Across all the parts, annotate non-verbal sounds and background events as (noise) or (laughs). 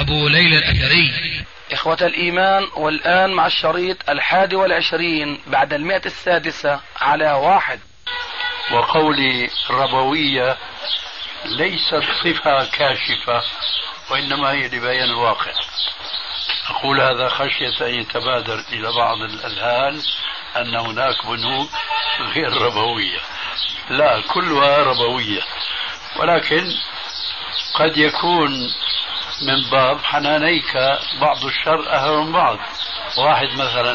أبو ليلى الأثري. إخوة الإيمان والآن مع الشريط الحادي والعشرين بعد المئة السادسة على واحد. وقولي ربوية ليست صفة كاشفة وإنما هي لبيان الواقع. أقول هذا خشية أن يتبادر إلى بعض الأذهان أن هناك بنوك غير ربوية. لا كلها ربوية. ولكن قد يكون من باب حنانيك بعض الشر أهل من بعض. واحد مثلا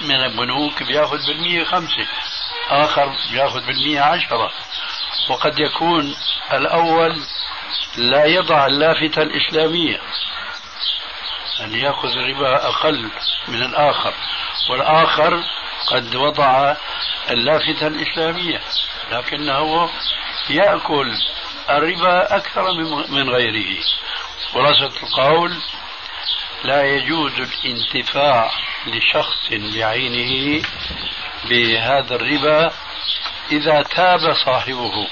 من البنوك بيأخذ بالمية خمسة آخر بيأخذ بالمية عشرة. وقد يكون الأول لا يضع اللافتة الإسلامية أن يأخذ الربا أقل من الآخر. والآخر قد وضع اللافتة الإسلامية لكنه يأكل الربا أكثر من غيره. خلاصة القول لا يجوز الانتفاع لشخص بعينه بهذا الربا إذا تاب صاحبه.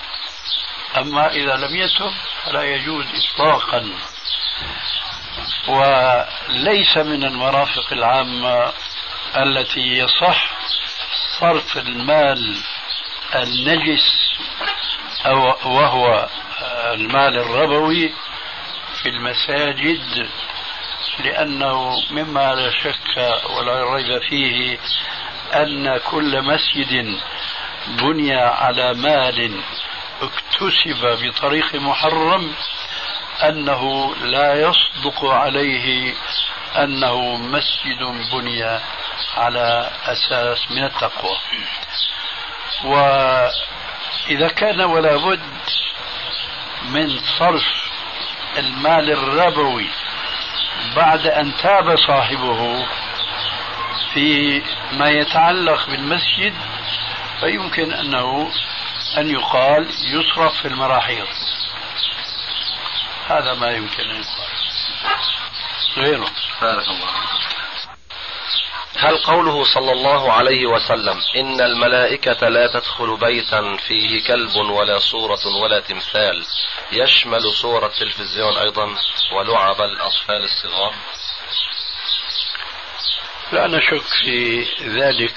أما إذا لم يتب فلا يجوز إطلاقا. وليس من المرافق العامة التي يصح صرف المال النجس أو وهو المال الربوي في المساجد لأنه مما لا شك ولا ريب فيه أن كل مسجد بني على مال اكتسب بطريق محرم أنه لا يصدق عليه أنه مسجد بني على أساس من التقوى. وإذا كان ولا بد من صرف المال الربوي بعد أن تاب صاحبه في ما يتعلق بالمسجد فيمكن أنه أن يقال يصرف في المراحيض. هذا ما يمكن أن يقال. غيره. بارك الله هل قوله صلى الله عليه وسلم إن الملائكة لا تدخل بيتا فيه كلب ولا صورة ولا تمثال يشمل صور التلفزيون أيضا ولعب الأطفال الصغار؟ لا نشك في ذلك.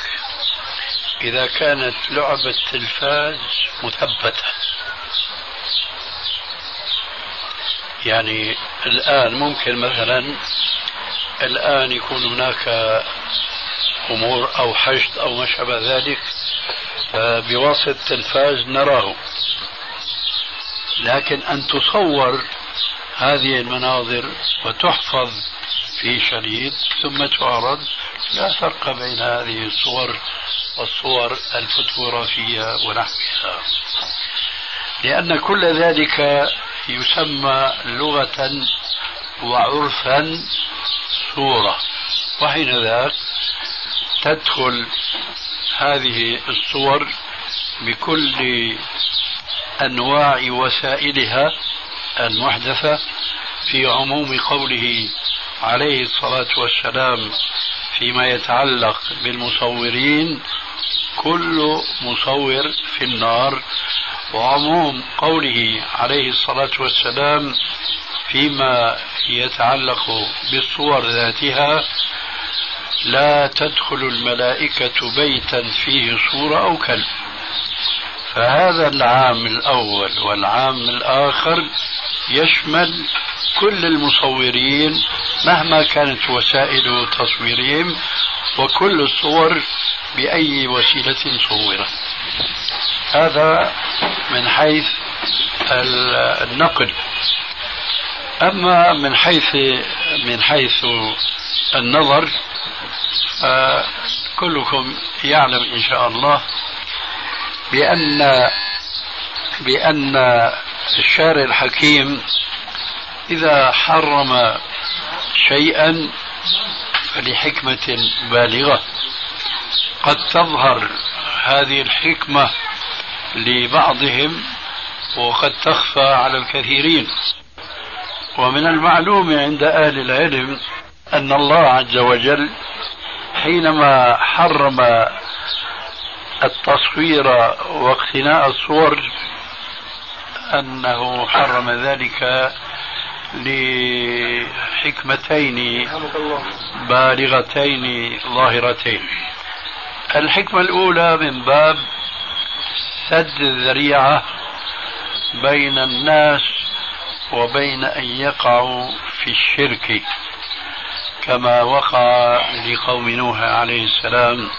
إذا كانت لعبة التلفاز مثبتة. يعني الآن ممكن مثلا الآن يكون هناك أمور أو حشد أو ما شابه ذلك بواسطة التلفاز نراه. لكن أن تصور هذه المناظر وتحفظ في شريط ثم تعرض لا فرق بين هذه الصور والصور الفوتوغرافية ونحوها. لأن كل ذلك يسمى لغة وعرفا صورة. وحين ذاك تدخل هذه الصور بكل أنواع وسائلها المحدثة في عموم قوله عليه الصلاة والسلام فيما يتعلق بالمصورين كل مصور في النار. وعموم قوله عليه الصلاة والسلام فيما يتعلق بالصور ذاتها لا تدخل الملائكة بيتا فيه صورة أو كلب. فهذا العام الأول والعام الآخر يشمل كل المصورين مهما كانت وسائل تصويرهم وكل الصور بأي وسيلة صورت. هذا من حيث النقل. أما من حيث من حيث النظر كلكم يعلم إن شاء الله بأن بأن الشارع الحكيم إذا حرم شيئا فلحكمة بالغة. قد تظهر هذه الحكمة لبعضهم وقد تخفى على الكثيرين. ومن المعلوم عند أهل العلم أن الله عز وجل حينما حرم التصوير واقتناء الصور أنه حرم ذلك لحكمتين بالغتين ظاهرتين. الحكمة الأولى من باب سد الذريعة بين الناس وبين أن يقعوا في الشرك. كما وقع لقوم نوح عليه السلام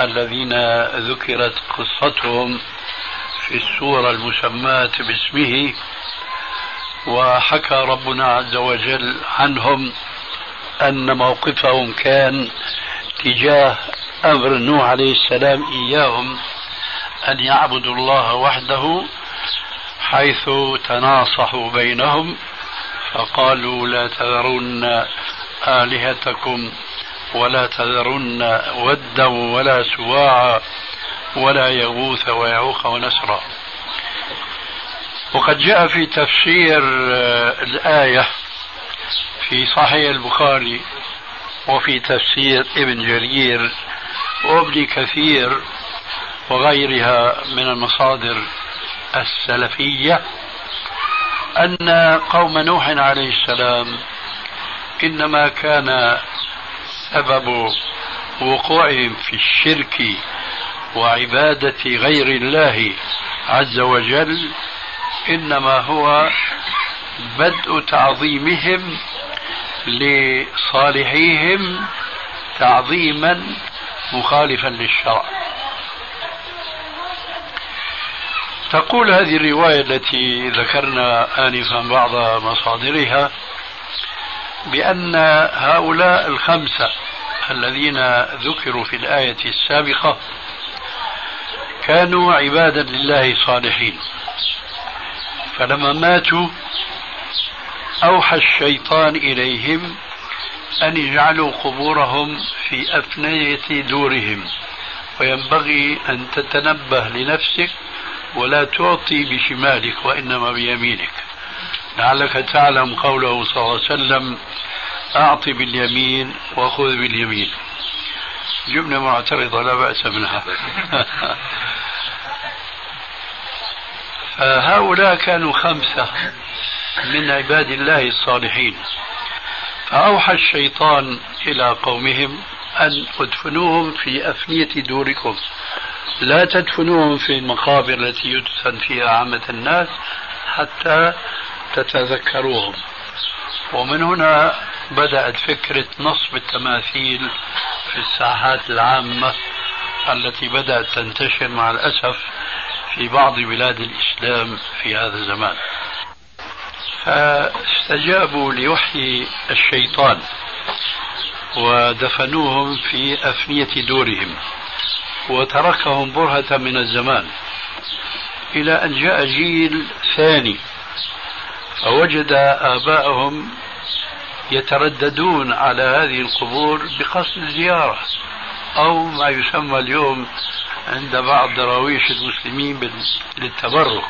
الذين ذكرت قصتهم في السورة المسماة باسمه وحكى ربنا عز وجل عنهم أن موقفهم كان تجاه أمر نوح عليه السلام إياهم أن يعبدوا الله وحده حيث تناصحوا بينهم فقالوا لا تذرن آلهتكم ولا تذرن ودا ولا سواعا ولا يغوث ويعوق ونسرا. وقد جاء في تفسير آه، الآية في صحيح البخاري وفي تفسير ابن جرير وابن كثير وغيرها من المصادر السلفية أن قوم نوح عليه السلام إنما كان سبب وقوعهم في الشرك وعبادة غير الله عز وجل إنما هو بدء تعظيمهم لصالحيهم تعظيما مخالفا للشرع. تقول هذه الرواية التي ذكرنا آنفا بعض مصادرها بأن هؤلاء الخمسة الذين ذكروا في الآية السابقة كانوا عبادا لله صالحين. فلما ماتوا أوحى الشيطان إليهم أن يجعلوا قبورهم في أفنية دورهم وينبغي أن تتنبه لنفسك ولا تعطي بشمالك وإنما بيمينك. لعلك تعلم قوله صلى الله عليه وسلم أعطي باليمين وخذ باليمين. جملة معترضة لا بأس منها. (laughs) فهؤلاء كانوا خمسة من عباد الله الصالحين. فأوحى الشيطان إلى قومهم أن ادفنوهم في أفنية دوركم. لا تدفنوهم في المقابر التي يدفن فيها عامة الناس حتى تتذكروهم. ومن هنا بدأت فكرة نصب التماثيل في الساحات العامة التي بدأت تنتشر مع الأسف في بعض بلاد الإسلام في هذا الزمان. فاستجابوا لوحي الشيطان ودفنوهم في أفنية دورهم وتركهم برهة من الزمان إلى أن جاء جيل ثاني فوجد آباءهم يترددون على هذه القبور بقصد الزيارة أو ما يسمى اليوم عند بعض دراويش المسلمين للتبرك.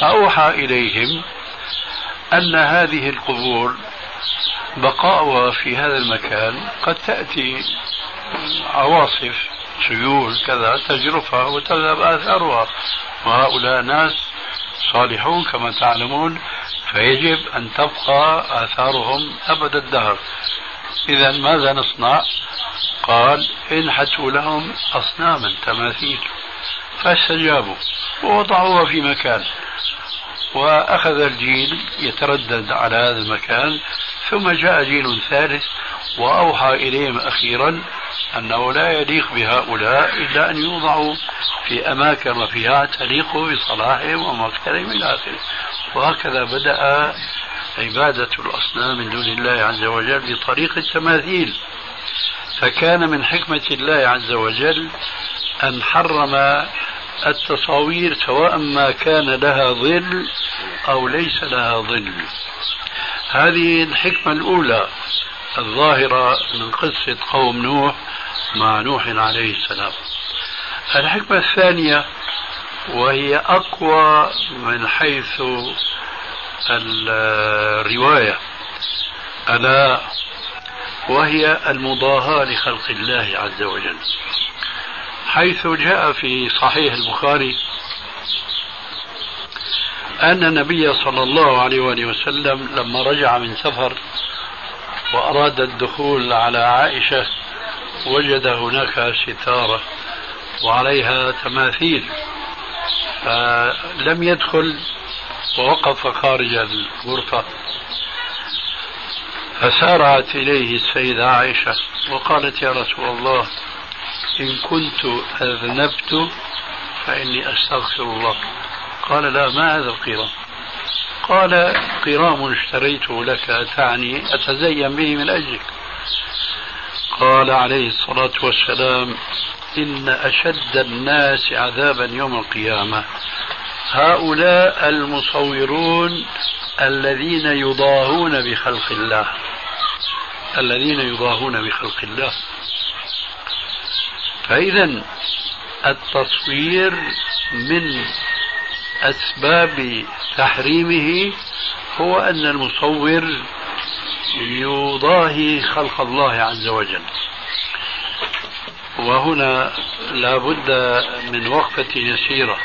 فأوحى إليهم أن هذه القبور بقاؤها في هذا المكان قد تأتي عواصف سيول كذا تجرفها وتذهب آثارها. وهؤلاء ناس صالحون كما تعلمون فيجب أن تبقى آثارهم أبد الدهر. إذا ماذا نصنع؟ قال انحتوا لهم أصناما تماثيل. فاستجابوا ووضعوها في مكان وأخذ الجيل يتردد على هذا المكان ثم جاء جيل ثالث وأوحى إليهم أخيرا أنه لا يليق بهؤلاء إلا أن يوضعوا في أماكن رفيعة تليق بصلاحهم ومكانهم إلى آخره وهكذا بدأ عبادة الأصنام من دون الله عز وجل بطريق التماثيل. فكان من حكمة الله عز وجل أن حرم التصاوير سواء ما كان لها ظل أو ليس لها ظل. هذه الحكمة الأولى الظاهرة من قصة قوم نوح مع نوح عليه السلام. الحكمة الثانية وهي أقوى من حيث الرواية. ألا وهي المضاهاة لخلق الله عز وجل. حيث جاء في صحيح البخاري أن النبي صلى الله عليه وآله وسلم لما رجع من سفر وأراد الدخول على عائشة وجد هناك ستارة وعليها تماثيل. فلم يدخل ووقف خارج الغرفة. فسارعت إليه السيدة عائشة وقالت يا رسول الله إن كنت أذنبت فإني أستغفر الله. قال لا ما هذا القرام قال قرام اشتريته لك تعني أتزين به من أجلك. قال عليه الصلاة والسلام إن أشد الناس عذابا يوم القيامة. هؤلاء المصورون الذين يضاهون بخلق الله. الذين يضاهون بخلق الله. فإذا التصوير من أسباب تحريمه هو أن المصور يضاهي خلق الله عز وجل. وهنا لا بد من وقفة يسيرة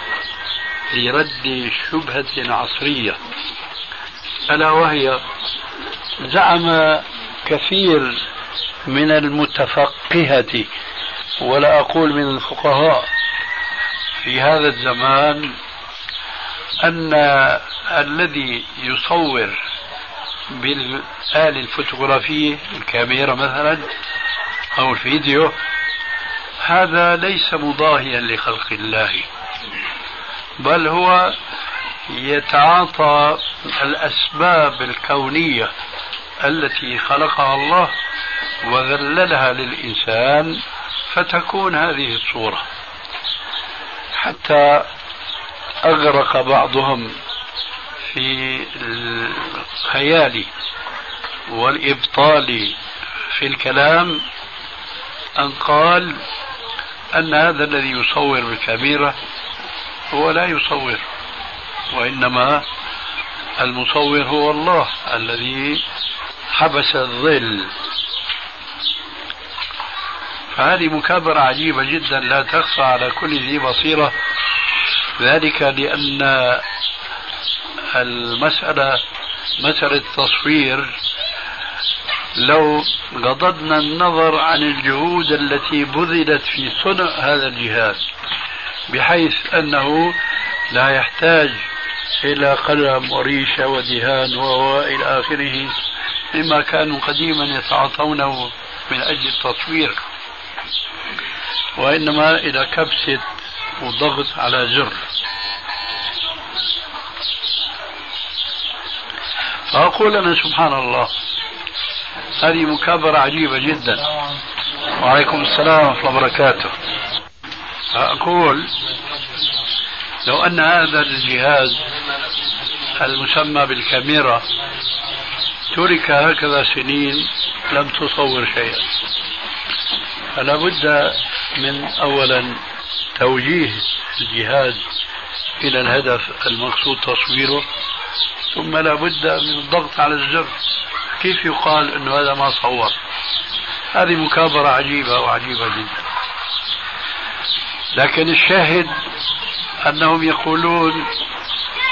لرد شبهة عصرية. ألا وهي زعم كثير من المتفقهة ولا أقول من الفقهاء في هذا الزمان أن الذي يصور بالآلة الفوتوغرافية الكاميرا مثلا أو الفيديو هذا ليس مضاهيا لخلق الله بل هو يتعاطى الأسباب الكونية التي خلقها الله وذللها للإنسان فتكون هذه الصورة. حتى أغرق بعضهم في الخيال والإبطال في الكلام أن قال أن هذا الذي يصور بالكاميرا هو لا يصور وإنما المصور هو الله الذي حبس الظل. فهذه مكابرة عجيبة جدا لا تخفى على كل ذي بصيرة. ذلك لأن المسألة مسألة التصوير لو غضضنا النظر عن الجهود التي بذلت في صنع هذا الجهاز بحيث أنه لا يحتاج إلى قلم وريشة ودهان وإلى آخره مما كانوا قديما يتعاطونه من أجل التصوير وإنما إلى كبسة وضغط على زر. فأقول أنا سبحان الله هذه مكابرة عجيبة جدا. وعليكم السلام ورحمة الله وبركاته. أقول لو أن هذا الجهاز المسمى بالكاميرا ترك هكذا سنين لم تصور شيئا. فلا بد من أولا توجيه الجهاز إلى الهدف المقصود تصويره ثم لا بد من الضغط على الزر. كيف يقال أنه هذا ما صور؟ هذه مكابرة عجيبة وعجيبة جدا. لكن الشاهد أنهم يقولون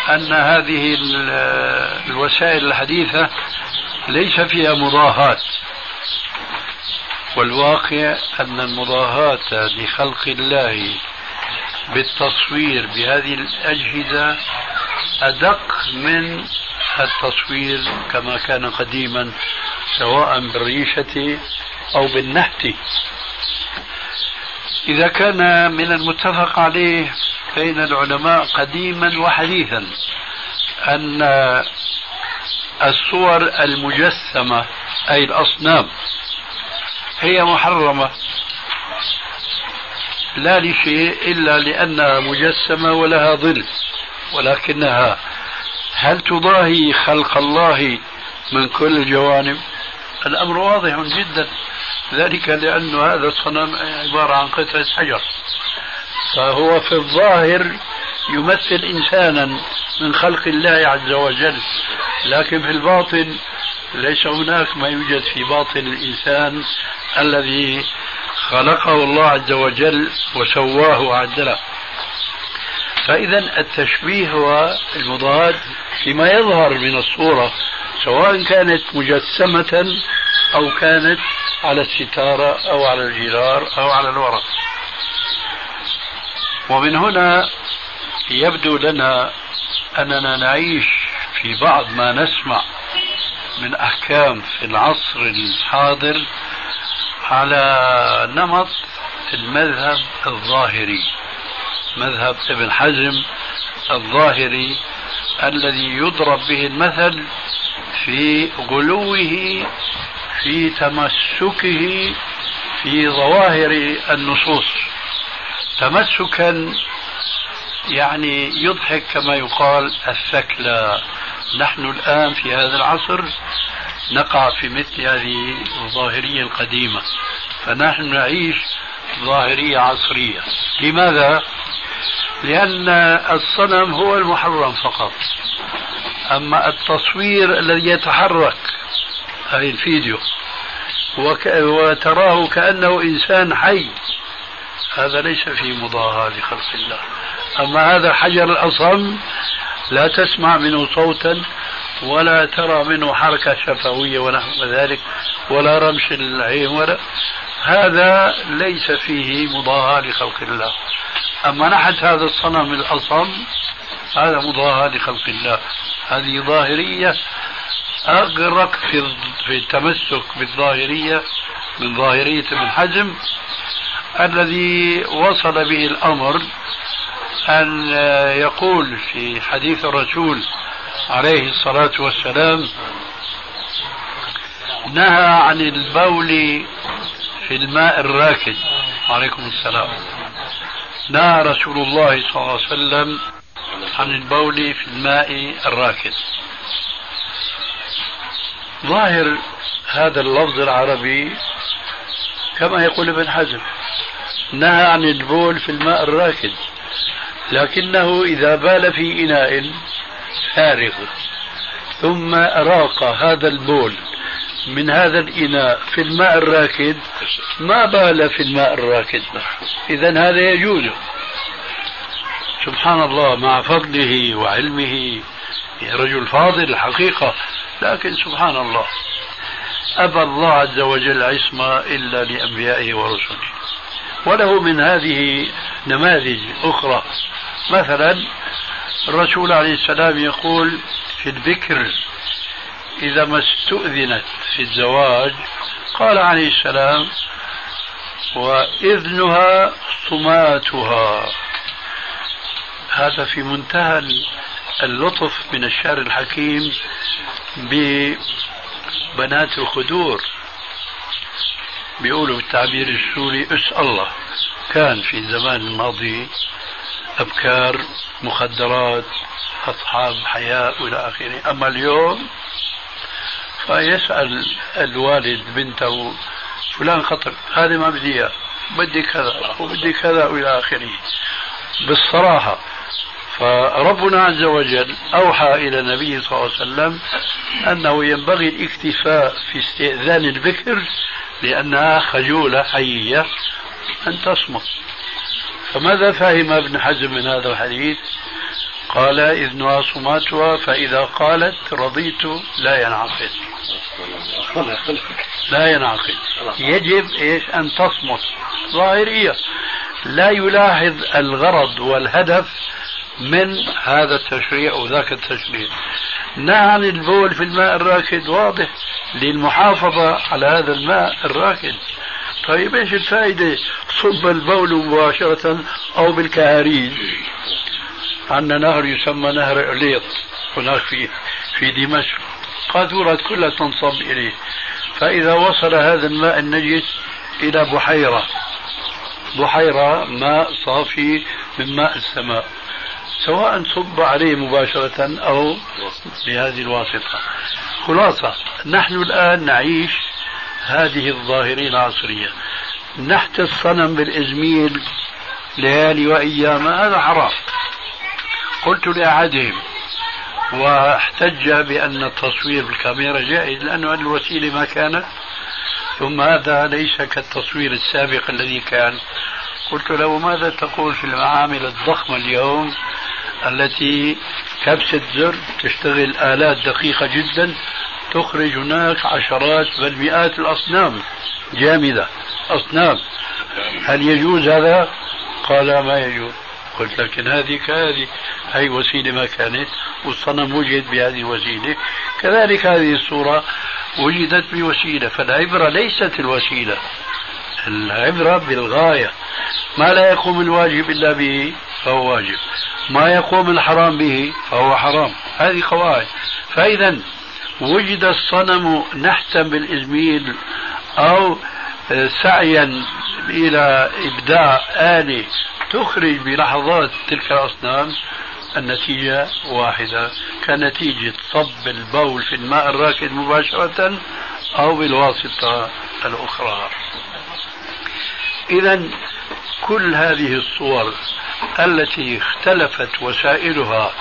أن هذه الوسائل الحديثة ليس فيها مضاهاة والواقع أن المضاهاة لخلق الله بالتصوير بهذه الأجهزة أدق من التصوير كما كان قديما سواء بالريشة أو بالنحت. إذا كان من المتفق عليه بين العلماء قديما وحديثا أن الصور المجسمة أي الأصنام هي محرمة. لا لشيء إلا لأنها مجسمة ولها ظل ولكنها هل تضاهي خلق الله من كل الجوانب؟ الأمر واضح جدا. ذلك لأن هذا الصنم عبارة عن قطعة حجر. فهو في الظاهر يمثل إنسانا من خلق الله عز وجل لكن في الباطن ليس هناك ما يوجد في باطن الإنسان الذي خلقه الله عز وجل وسواه وعدله. فإذا التشبيه هو المضاد فيما يظهر من الصورة سواء كانت مجسمة أو كانت على الستارة أو على الجدار أو على الورق. ومن هنا يبدو لنا أننا نعيش في بعض ما نسمع من أحكام في العصر الحاضر على نمط المذهب الظاهري مذهب ابن حزم الظاهري الذي يضرب به المثل في غلوه في تمسكه في ظواهر النصوص. تمسكا يعني يضحك كما يقال الثكلى. نحن الآن في هذا العصر نقع في مثل هذه الظاهرية القديمة فنحن نعيش ظاهرية عصرية. لماذا؟ لأن الصنم هو المحرم فقط. أما التصوير الذي يتحرك أي الفيديو وك... وتراه كأنه إنسان حي هذا ليس في مضاهاة لخلق الله. أما هذا الحجر الأصم لا تسمع منه صوتا ولا ترى منه حركة شفوية ونحو ذلك ولا رمش العين ولا هذا ليس فيه مضاهاة لخلق الله. أما نحت هذا الصنم الأصم هذا مضاهاة لخلق الله. هذه ظاهرية أغرق في في التمسك بالظاهرية من ظاهرية ابن حزم الذي وصل به الأمر أن يقول في حديث الرسول عليه الصلاة والسلام نهى عن البول في الماء الراكد. وعليكم السلام. نهى رسول الله صلى الله عليه وسلم عن البول في الماء الراكد. ظاهر هذا اللفظ العربي كما يقول ابن حزم نهى عن البول في الماء الراكد لكنه إذا بال في إناء فارغ ثم أراق هذا البول. من هذا الإناء في الماء الراكد ما بال في الماء الراكد؟ إذا هذا يجوز. سبحان الله مع فضله وعلمه رجل فاضل الحقيقة لكن سبحان الله أبى الله عز وجل عصمة إلا لأنبيائه ورسله. وله من هذه نماذج أخرى. مثلا الرسول عليه السلام يقول في البكر إذا ما استؤذنت في الزواج قال عليه السلام وإذنها صماتها هذا في منتهى اللطف من الشعر الحكيم ببنات الخدور. بيقولوا بالتعبير السوري اس الله. كان في الزمان الماضي أبكار مخدرات أصحاب حياء وإلى آخره. أما اليوم فيسأل الوالد بنته فلان خطر هذه ما بدي إياه بدي كذا وبدي كذا وإلى آخره. بالصراحة فربنا عز وجل أوحى إلى النبي صلى الله عليه وسلم أنه ينبغي الاكتفاء في استئذان البكر لأنها خجولة حية أن تصمت. فماذا فهم ابن حزم من هذا الحديث؟ قال إذنها صماتها فإذا قالت رضيت لا ينعقد. لا ينعقد يجب إيش أن تصمت. ظاهرية لا يلاحظ الغرض والهدف من هذا التشريع وذاك التشريع. نهى عن البول في الماء الراكد. واضح. للمحافظة على هذا الماء الراكد. طيب إيش الفائدة؟ صب البول مباشرة أو بالكهاريج. عندنا نهر يسمى نهر إليط هناك في في دمشق. قاذورة كلها تنصب إليه. فإذا وصل هذا الماء النجس إلى بحيرة. بحيرة ماء صافي من ماء السماء. سواء صب عليه مباشرة أو بهذه الواسطة. خلاصة نحن الآن نعيش هذه الظاهرة العصرية. نحت الصنم بالإزميل ليالي وأيام. هذا حرام. قلت لأحدهم واحتج بأن التصوير بالكاميرا جائز لأنه هذه الوسيلة ما كانت. ثم هذا ليس كالتصوير السابق الذي كان. قلت له ماذا تقول في المعامل الضخمة اليوم التي كبسة زر تشتغل آلات دقيقة جدا تخرج هناك عشرات بل مئات الأصنام؟ جامدة أصنام. هل يجوز هذا؟ قال ما يجوز. قلت لكن هذه كهذه هي وسيلة ما كانت والصنم وجد بهذه الوسيلة. كذلك هذه الصورة وجدت بوسيلة فالعبرة ليست الوسيلة العبرة بالغاية. ما لا يقوم الواجب إلا به فهو واجب ما يقوم الحرام به فهو حرام. هذه قواعد. فإذا وجد الصنم نحتا بالإزميل أو سعيا إلى إبداع آلة تخرج بلحظات تلك الأصنام النتيجة واحدة كنتيجة صب البول في الماء الراكد مباشرة أو بالواسطة الأخرى. إذا كل هذه الصور التي اختلفت وسائلها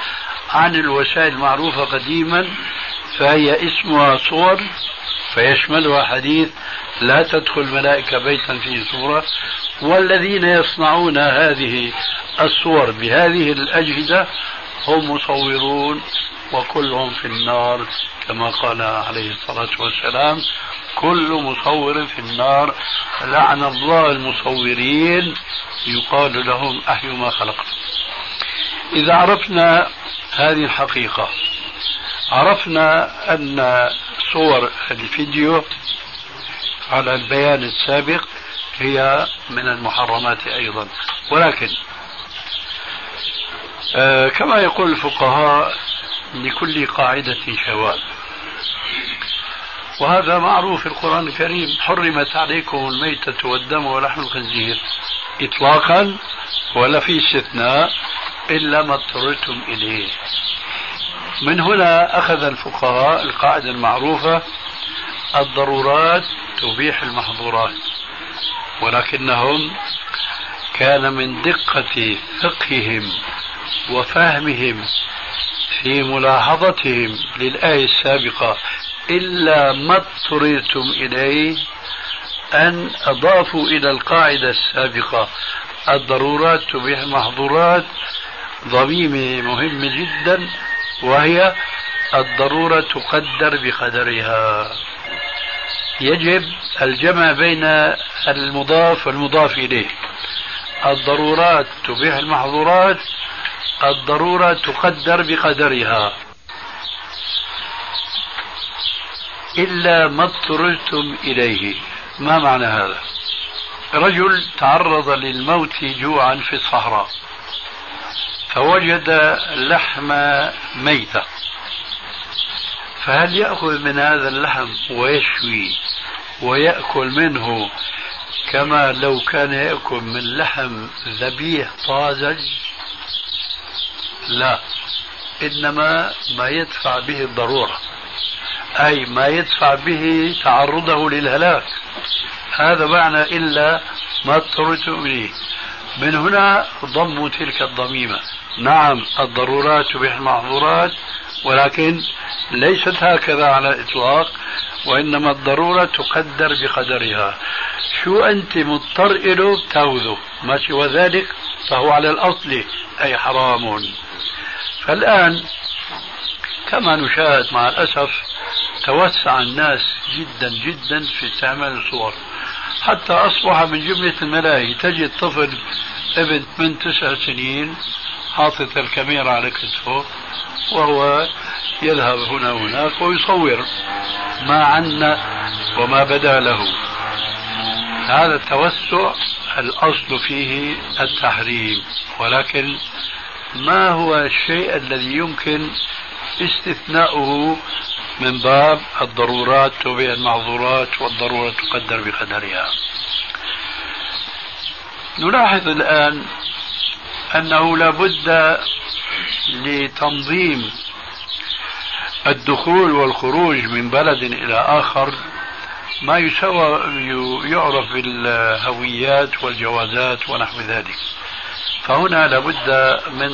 عن الوسائل المعروفة قديما فهي اسمها صور فيشملها حديث لا تدخل ملائكة بيتا فيه صورة. والذين يصنعون هذه الصور بهذه الأجهزة هم مصورون وكلهم في النار كما قال عليه الصلاة والسلام كل مصور في النار. لعن الله المصورين يقال لهم أحيوا ما خلقتم إذا عرفنا هذه الحقيقة عرفنا أن صور الفيديو على البيان السابق هي من المحرمات أيضا. ولكن آه كما يقول الفقهاء لكل قاعدة شواذ وهذا معروف في القرآن الكريم حرمت عليكم الميتة والدم ولحم الخنزير إطلاقا ولا في استثناء إلا ما اضطررتم إليه. من هنا أخذ الفقهاء القاعدة المعروفة الضرورات تبيح المحظورات. ولكنهم كان من دقة فقههم وفهمهم في ملاحظتهم للآية السابقة إلا ما اضطررتم إليه أن أضافوا إلى القاعدة السابقة. الضرورات تبيح المحظورات ضميمة مهمة جدا وهي الضرورة تقدر بقدرها. يجب الجمع بين المضاف والمضاف إليه. الضرورات تبيح المحظورات الضرورة تقدر بقدرها. إلا ما اضطررتم إليه. ما معنى هذا؟ رجل تعرض للموت جوعا في الصحراء فوجد لحم ميتة. فهل يأخذ من هذا اللحم ويشوي؟ ويأكل منه كما لو كان يأكل من لحم ذبيح طازج. لا إنما ما يدفع به الضرورة أي ما يدفع به تعرضه للهلاك. هذا معنى إلا ما اضطررت إليه من هنا ضموا تلك الضميمة. نعم الضرورات تبيح المحظورات ولكن ليست هكذا على الإطلاق. وإنما الضرورة تقدر بقدرها. شو أنت مضطر إله تأخذه؟ ما سوى ذلك فهو على الأصل أي حرام. فالآن كما نشاهد مع الأسف توسع الناس جدا جدا في استعمال الصور. حتى أصبح من جملة الملاهي تجد طفل ابن من تسع سنين حاطط الكاميرا على كتفه وهو يذهب هنا وهناك ويصور ما عنا وما بدا له. هذا التوسع الأصل فيه التحريم ولكن ما هو الشيء الذي يمكن استثناؤه من باب الضرورات تبيع المعذورات والضرورة تقدر بقدرها؟ نلاحظ الآن أنه لابد لتنظيم الدخول والخروج من بلد إلى آخر ما يسوى يعرف بالهويات والجوازات ونحو ذلك. فهنا لابد من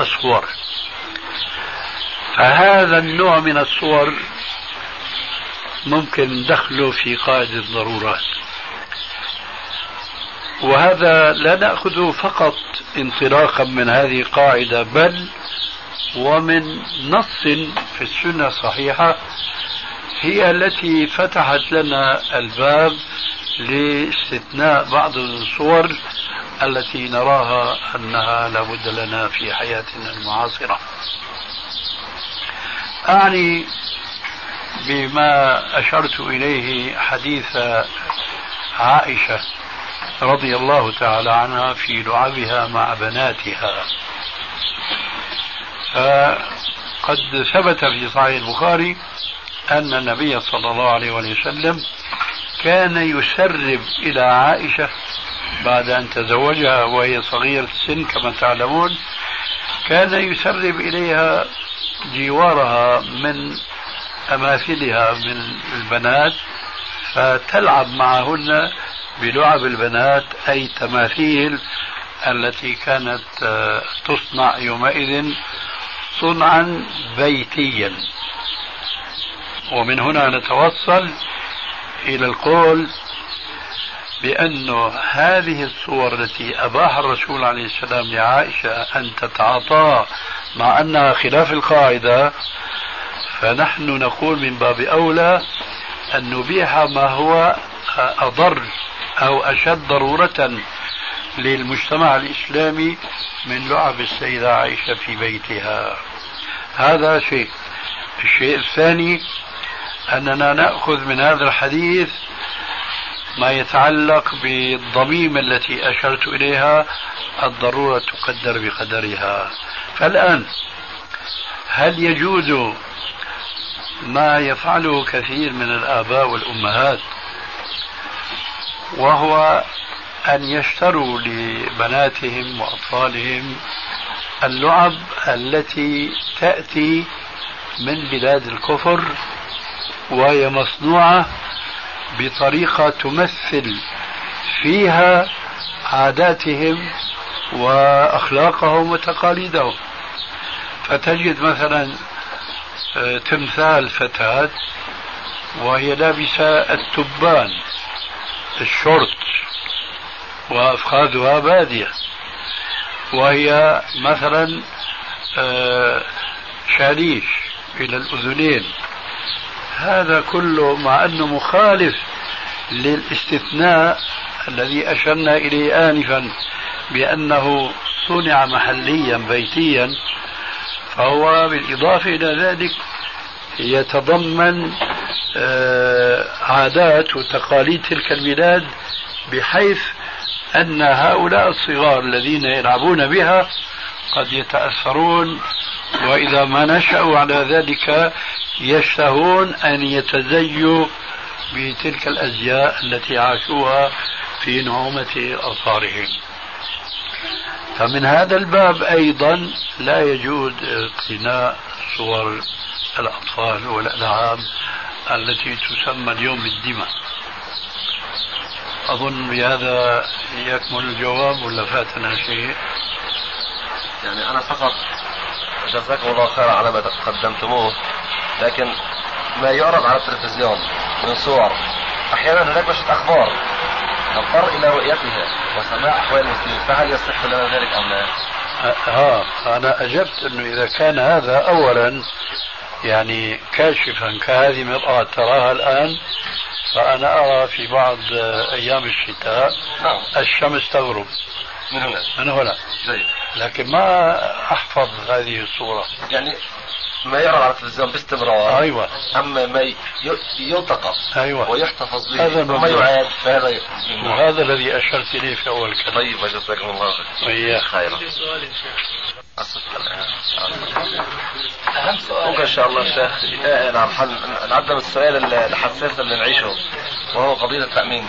الصور. فهذا النوع من الصور ممكن دخله في قاعدة الضرورات. وهذا لا نأخذه فقط انطلاقا من هذه القاعدة بل ومن نص في السنة الصحيحة هي التي فتحت لنا الباب لاستثناء بعض الصور التي نراها أنها لابد لنا في حياتنا المعاصرة. أعني بما أشرت إليه حديث عائشة رضي الله تعالى عنها في لعبها مع بناتها. فقد ثبت في صحيح البخاري أن النبي صلى الله عليه وسلم كان يسرب إلى عائشة بعد أن تزوجها وهي صغيرة السن كما تعلمون كان يسرب إليها جوارها من أماثلها من البنات فتلعب معهن بلعب البنات أي تماثيل التي كانت تصنع يومئذ صنعا بيتيا. ومن هنا نتوصل إلى القول بأن هذه الصور التي أباح الرسول عليه السلام لعائشة أن تتعاطى مع أنها خلاف القاعدة فنحن نقول من باب أولى أن نبيح ما هو أضر أو أشد ضرورة للمجتمع الإسلامي من لعب السيدة عائشة في بيتها. هذا شيء. الشيء الثاني أننا نأخذ من هذا الحديث ما يتعلق بالضميمة التي أشرت إليها الضرورة تقدر بقدرها. فالآن هل يجوز ما يفعله كثير من الآباء والأمهات وهو أن يشتروا لبناتهم وأطفالهم اللعب التي تأتي من بلاد الكفر وهي مصنوعة بطريقة تمثل فيها عاداتهم وأخلاقهم وتقاليدهم. فتجد مثلا آه، تمثال فتاة وهي لابسة التبان. الشورت وأفخاذها بادية. وهي مثلا آه، شاليش إلى الأذنين. هذا كله مع أنه مخالف للاستثناء الذي أشرنا إليه آنفا بأنه صنع محليا بيتيا فهو بالإضافة إلى ذلك يتضمن آه، عادات وتقاليد تلك البلاد بحيث أن هؤلاء الصغار الذين يلعبون بها قد يتأثرون وإذا ما نشأوا على ذلك يشتهون أن يتزيوا بتلك الأزياء التي عاشوها في نعومة أظفارهم فمن هذا الباب أيضا لا يجوز اقتناء صور الأطفال والألعاب التي تسمى اليوم بالدماء أظن بهذا يكمل الجواب ولا فاتنا شيء يعني أنا فقط جزاكم الله خيرا على ما قدمتموه لكن ما يعرض على التلفزيون من صور أحيانا هناك نشرة أخبار نضطر إلى رؤيتها وسماع أحوال المسلمين فهل يصح لنا ذلك أم لا؟ ها أنا أجبت إنه إذا كان هذا اولا يعني كاشفا كهذه المرأة تراها الآن فأنا أرى في بعض أيام الشتاء نعم. الشمس تغرب. من هنا. من هنا. جيد. لكن ما أحفظ هذه الصورة. يعني ما يعرض على التلفزيون باستمرار. أيوه. اما ما يلتقط. أيوه. ويحتفظ به. هذا وما يعاد. فهذا وهذا الذي أشرت إليه في أول كلام. طيب جزاكم الله خير خيرا. سؤال ممكن إن شاء الله شيخ نعم نقدم السؤال الحساس اللي نعيشه وهو قضية التأمين.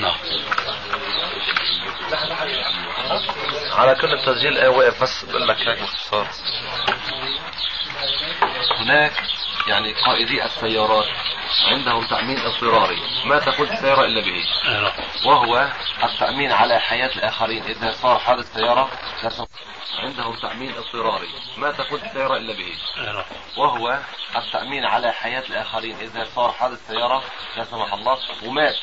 نعم. على كل التسجيل إيه واقف بس بقول لك هيك باختصار هناك يعني قائدي السيارات عندهم تأمين اضطراري. ما تقود السيارة إلا به؟ وهو التأمين على حياة الآخرين. إذا صار حادث سيارة عندهم تأمين اضطراري. ما تقود السيارة إلا به؟ وهو التأمين على حياة الآخرين. إذا صار حادث سيارة لا سمح الله ومات.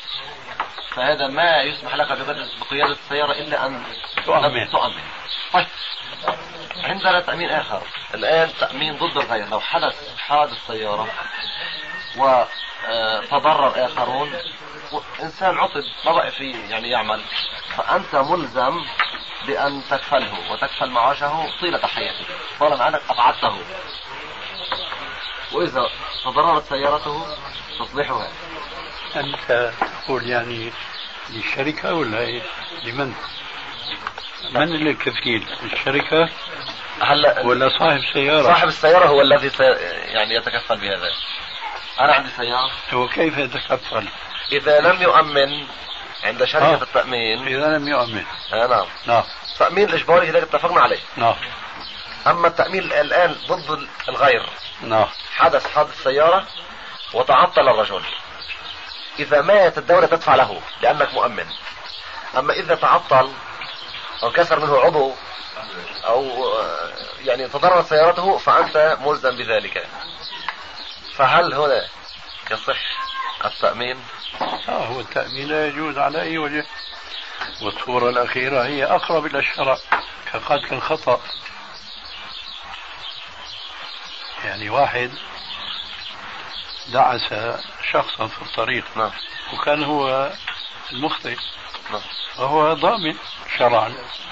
فهذا ما يسمح لك بقيادة السيارة إلا أن تؤمن. تؤمن. طيب. عندنا تأمين آخر الآن تأمين ضد الغير لو حدث حادث سيارة وتضرر آخرون إنسان عطب ما بقى فيه يعني يعمل فأنت ملزم بأن تكفله وتكفل معاشه طيلة حياته طالما أنك أبعدته وإذا تضررت سيارته تصلحها أنت تقول يعني للشركة ولا؟ لمن؟ من اللي كفيل؟ الشركة هلا ولا صاحب سيارة؟ صاحب السيارة هو الذي سي... يعني يتكفل بهذا. أنا عندي سيارة. هو كيف يتكفل؟ إذا لم يؤمن عند شركة آه. التأمين إذا لم يؤمن. آه نعم. نعم. التأمين الإجباري هذا اتفقنا عليه. نعم. أما التأمين الآن ضد الغير. نعم. حدث حادث سيارة وتعطل الرجل. إذا مات الدولة تدفع له لأنك مؤمن. أما إذا تعطل أو كسر منه عضو أو آه، يعني تضررت سيارته فأنت ملزم بذلك. فهل هنا يصح التأمين؟ آه هو التأمين لا يجوز على أي وجه. والصورة الأخيرة هي أقرب إلى الشرع كقتل الخطأ. يعني واحد دعس شخصا في الطريق نعم. وكان هو المخطئ. نعم. فهو ضامن شرعا.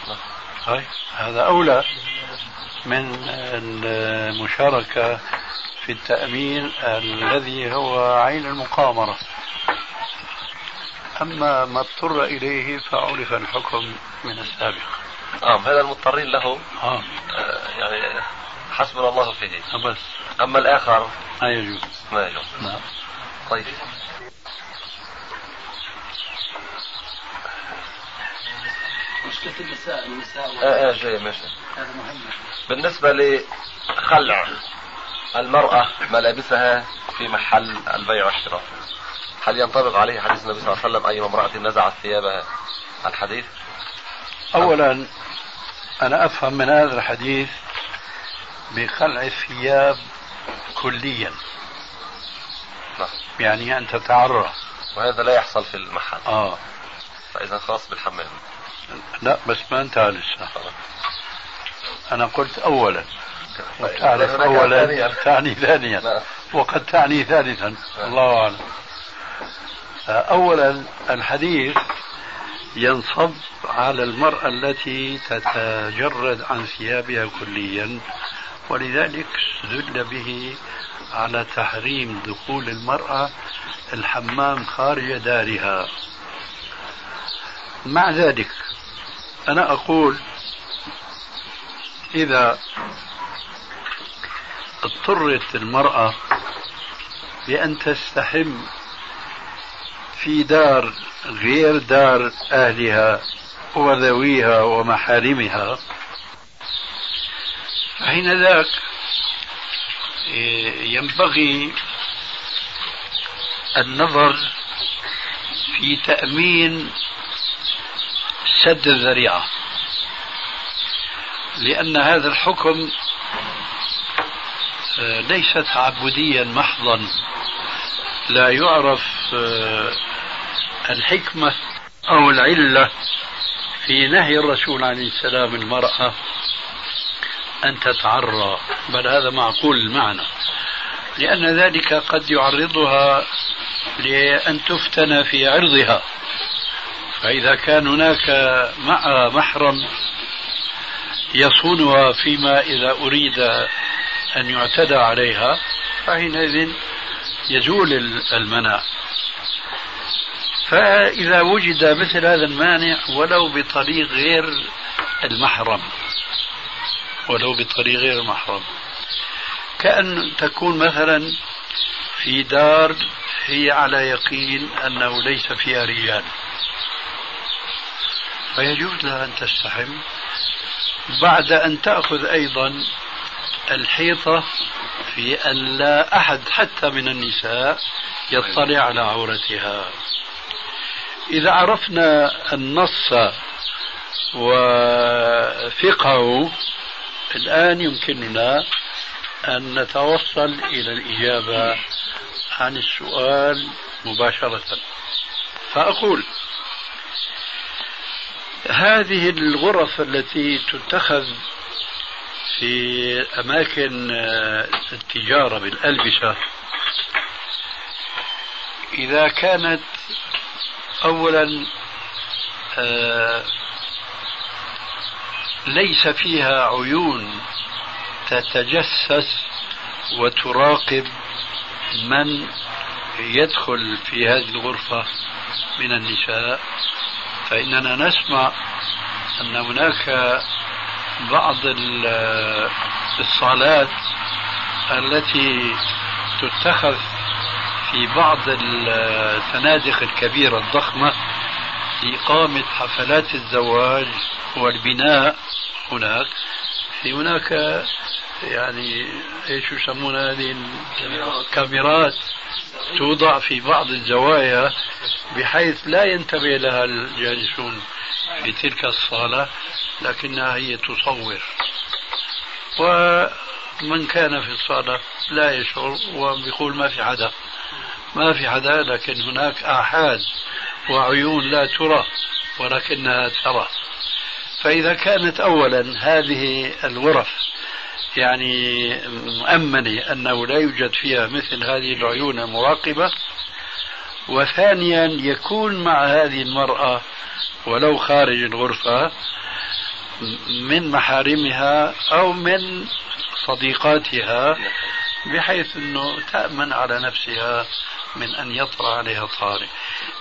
نعم. طيب هذا أولى من المشاركة في التأمين الذي هو عين المقامرة. أما ما اضطر إليه فعرف الحكم من السابق. آه هذا المضطرين له آه آه، يعني حسبنا الله فيه. بس أما الآخر؟ ما يجوز. ما يجوز. نعم. طيب. مشكلة النساء النساء آه آه جاي ماشي هذا مهم. بالنسبة لخلع المرأة ملابسها في محل البيع والشراء هل ينطبق عليه حديث النبي صلى الله عليه وسلم أي امرأة نزعت ثيابها الحديث؟ أولا أنا أفهم من هذا الحديث بخلع الثياب كليا. نعم. يعني أن تتعرى وهذا لا يحصل في المحل. آه. فإذا خاص بالحمام. لا بس ما انتهى لسه أنا قلت أولا. تعرف أولا. تعني ثانيا. وقد تعني ثالثا الله أعلم أولا الحديث ينصب على المرأة التي تتجرد عن ثيابها كليا ولذلك استدل به على تحريم دخول المرأة الحمام خارج دارها مع ذلك أنا أقول إذا اضطرت المرأة بأن تستحم في دار غير دار أهلها وذويها ومحارمها فحين ذاك إيه، ينبغي النظر في تأمين سد الذريعة. لأن هذا الحكم آه، ليس تعبديا محضا. لا يعرف آه، الحكمة أو العلة في نهي الرسول عليه السلام المرأة أن تتعرى. بل هذا معقول المعنى. لأن ذلك قد يعرضها لأن تفتن في عرضها. فإذا كان هناك مع محرم يصونها فيما إذا أريد أن يعتدى عليها فحينئذ يزول المنع فإذا وجد مثل هذا المانع ولو بطريق غير المحرم. ولو بطريق غير المحرم. كأن تكون مثلا في دار هي على يقين أنه ليس فيها رجال. فيجوز لها أن تستحم بعد أن تأخذ أيضا الحيطة في أن لا أحد حتى من النساء يطلع على عورتها. إذا عرفنا النص وفقهه الآن يمكننا أن نتوصل إلى الإجابة عن السؤال مباشرة. فأقول هذه الغرف التي تتخذ في أماكن التجارة بالألبسة إذا كانت أولا آه، ليس فيها عيون تتجسس وتراقب من يدخل في هذه الغرفة من النساء. فإننا نسمع أن هناك بعض الصالات التي تتخذ في بعض الفنادق الكبيرة الضخمة لإقامة حفلات الزواج والبناء هناك. في هناك يعني إيش يسمون هذه؟ الكاميرات توضع في بعض الزوايا. بحيث لا ينتبه لها الجالسون في تلك الصالة لكنها هي تصور. ومن كان في الصالة لا يشعر وبيقول ما في حدا. ما في حدا لكن هناك آحاد وعيون لا ترى ولكنها ترى. فإذا كانت أولا هذه الغرف يعني مؤمنة أنه لا يوجد فيها مثل هذه العيون المراقبة وثانيا يكون مع هذه المرأة ولو خارج الغرفة من محارمها أو من صديقاتها بحيث أنه تأمن على نفسها من أن يطرأ عليها طارئ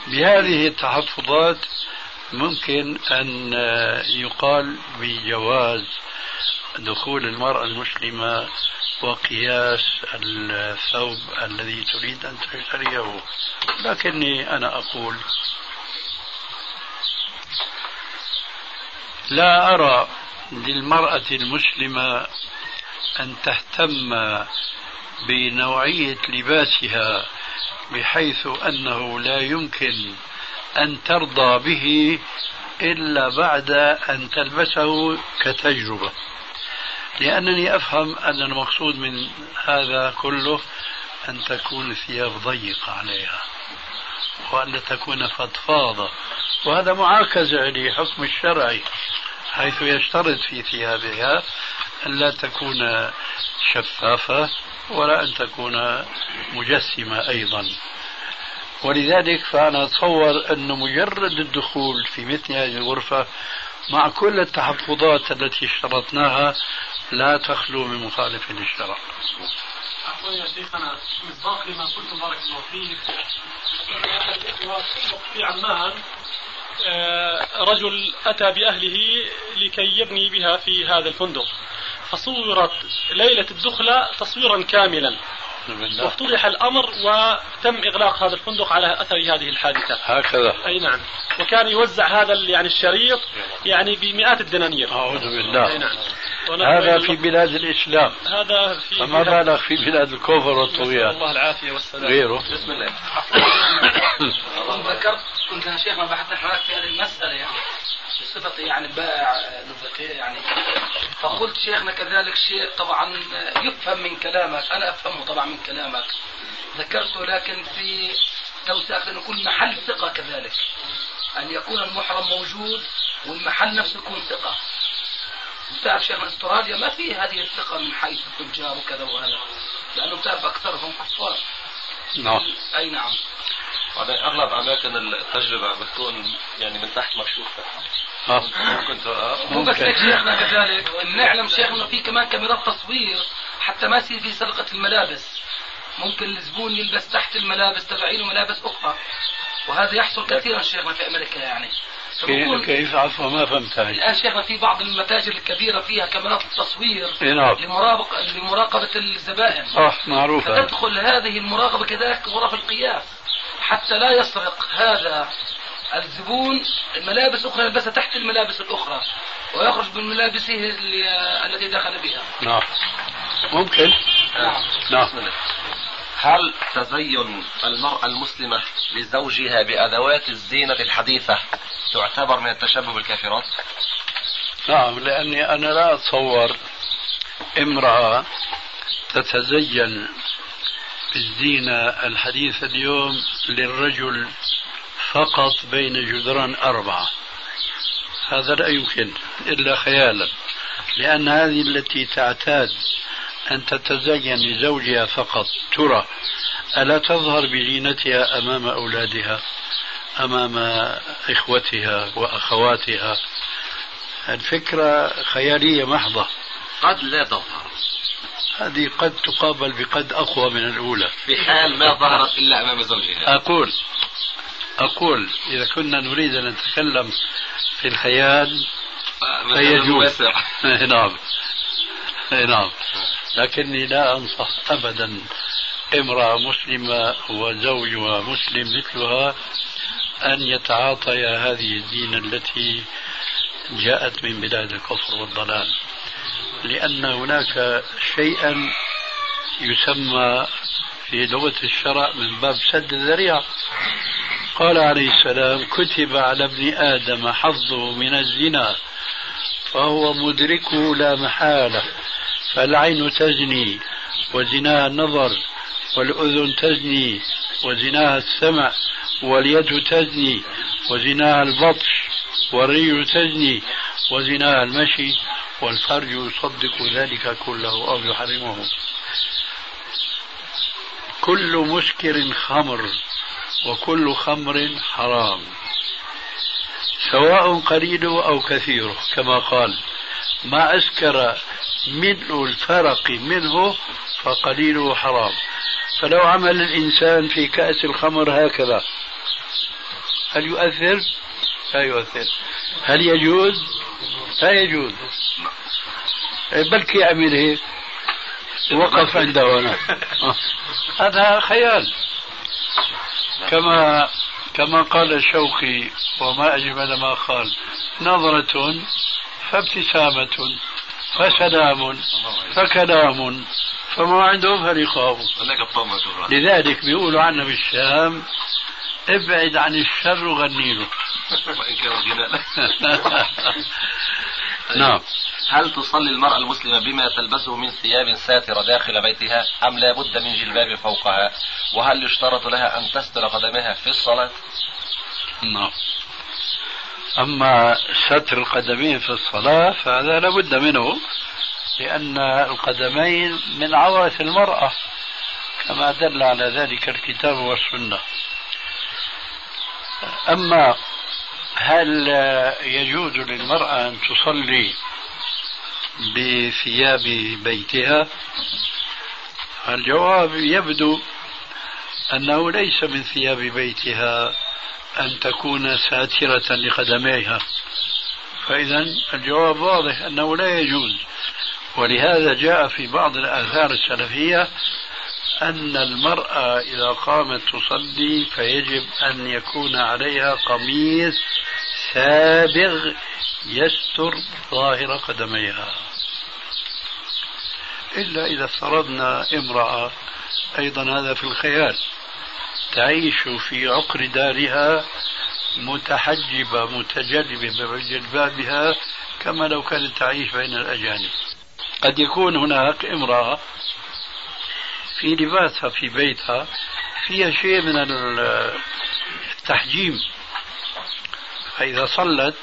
بهذه التحفظات ممكن أن يقال بجواز دخول المرأة المسلمة وقياس الثوب الذي تريد أن تشتريه لكني أنا أقول لا أرى للمرأة المسلمة أن تهتم بنوعية لباسها بحيث أنه لا يمكن أن ترضى به إلا بعد أن تلبسه كتجربة. لأنني أفهم أن المقصود من هذا كله أن تكون الثياب ضيقة عليها وأن تكون فضفاضة. وهذا معاكسة لحكم الشرعي حيث يشترط في ثيابها أن لا تكون شفافة ولا أن تكون مجسمة أيضا. ولذلك فأنا أتصور أن مجرد الدخول في مثل هذه الغرفة مع كل التحفظات التي اشترطناها لا تخلو من مخالف للشرع. عفوا يا شيخنا مصداق لما قلتم بارك الله فيك. في عمان آه، رجل أتى بأهله لكي يبني بها في هذا الفندق. فصورت ليلة الدخلة تصويرا كاملا. وافتضح الأمر وتم إغلاق هذا الفندق على أثر هذه الحادثة. هكذا. أي نعم. وكان يوزع هذا يعني الشريط يعني بمئات الدنانير. أعوذ بالله. أي نعم. هذا في بلاد الإسلام. هذا في فما بالك في بلاد الكفر والطغيان. الله العافية والسلام. غيره. بسم الله. (coughs) ذكرت كنت يا شيخ ما بحثت حضرتك في هذه المسألة يعني بصفتي يعني بائع يعني. فقلت شيخنا كذلك شيء طبعا يفهم من كلامك أنا أفهمه طبعا من كلامك. ذكرته لكن في توسعة أن يكون محل ثقة كذلك. أن يكون المحرم موجود والمحل نفسه يكون ثقة. تعرف شيخنا أستراليا ما في هذه الثقة من حيث التجار وكذا وهذا لأنه تعرف أكثرهم كفار. نعم. أي نعم. بعدين أغلب أماكن التجربة بتكون يعني من تحت مكشوفة. كنت مو بس هيك شيخنا كذلك. نعلم شيخنا في كمان كاميرات تصوير حتى ما يصير في سرقة الملابس. ممكن الزبون يلبس تحت الملابس تبعينه ملابس أخرى. وهذا يحصل كثيرا شيخنا في أمريكا يعني. كيف عفوا ما فهمت الآن شيخنا في بعض المتاجر الكبيرة فيها كاميرات التصوير نعم. لمراقبه لمراقبة الزبائن. صح معروف هذا. فتدخل هذه المراقبة كذلك غرف القياس. حتى لا يسرق هذا الزبون ملابس أخرى يلبسها تحت الملابس الأخرى ويخرج بملابسه اللي- التي دخل بها. نعم. ممكن. نعم. هل تزين المرأة المسلمة لزوجها بأدوات الزينة الحديثة تعتبر من التشبه بالكافرات؟ نعم لأني أنا لا أتصور امرأة تتزين بالزينة الحديثة اليوم للرجل فقط بين جدران أربعة. هذا لا يمكن إلا خيالا لأن هذه التي تعتاد أن تتزين لزوجها فقط. ترى ألا تظهر بزينتها أمام أولادها أمام إخوتها وأخواتها؟ الفكرة خيالية محضة. قد لا تظهر. هذه قد تقابل بقد أقوى من الأولى. في حال ما ظهرت إلا أمام زوجها. أقول أقول إذا كنا نريد أن نتكلم في الخيال فيجوز. (laughs) نعم. (laughs) نعم. لكني لا أنصح أبدا امرأة مسلمة وزوجها مسلم مثلها أن يتعاطيا هذه الدين التي جاءت من بلاد الكفر والضلال. لأن هناك شيئا يسمى في لغة الشرع من باب سد الذريعة. قال عليه السلام كتب على ابن آدم حظه من الزنا فهو مدركه لا محالة فالعين تزني وزناها النظر والأذن تزني وزناها السمع واليد تزني وزناها البطش والري تزني وزناها المشي والفرج يصدق ذلك كله أو يحرمه. كل مسكر خمر. وكل خمر حرام سواء قليله أو كثيره كما قال ما أسكر ملء الفرق منه فقليله حرام. فلو عمل الإنسان في كأس الخمر هكذا هل يؤثر؟ لا يؤثر. هل يجوز؟ لا يجوز. بلكي يعمل هيك وقف عنده هنا. (laughs) هذا خيال. كما كما قال الشوقي وما أجمل ما قال نظرة فابتسامة فسلام فكلام فما عندهم كبرى لذلك بيقولوا عنا بالشام ابعد عن الشر وغني له. (laughs) غناء. (laughs) نعم. هل تصلي المرأة المسلمة بما تلبسه من ثياب ساترة داخل بيتها أم لا بد من جلباب فوقها؟ وهل يشترط لها أن تستر قدمها في الصلاة؟ نعم. أما ستر القدمين في الصلاة فهذا لابد منه لأن القدمين من عورة المرأة كما دل على ذلك الكتاب والسنة. أما هل يجوز للمرأة أن تصلي بثياب بيتها. الجواب يبدو أنه ليس من ثياب بيتها أن تكون ساترة لقدميها. فإذا الجواب واضح أنه لا يجوز. ولهذا جاء في بعض الآثار السلفية أن المرأة إذا قامت تصلي فيجب أن يكون عليها قميص سابغ يستر ظاهر قدميها. إلا إذا افترضنا امرأة أيضا هذا في الخيال تعيش في عقر دارها متحجبة متجلبة بجلبابها كما لو كانت تعيش بين الأجانب. قد يكون هناك امرأة في لباسها في بيتها فيها شيء من التحجيم. فإذا صلت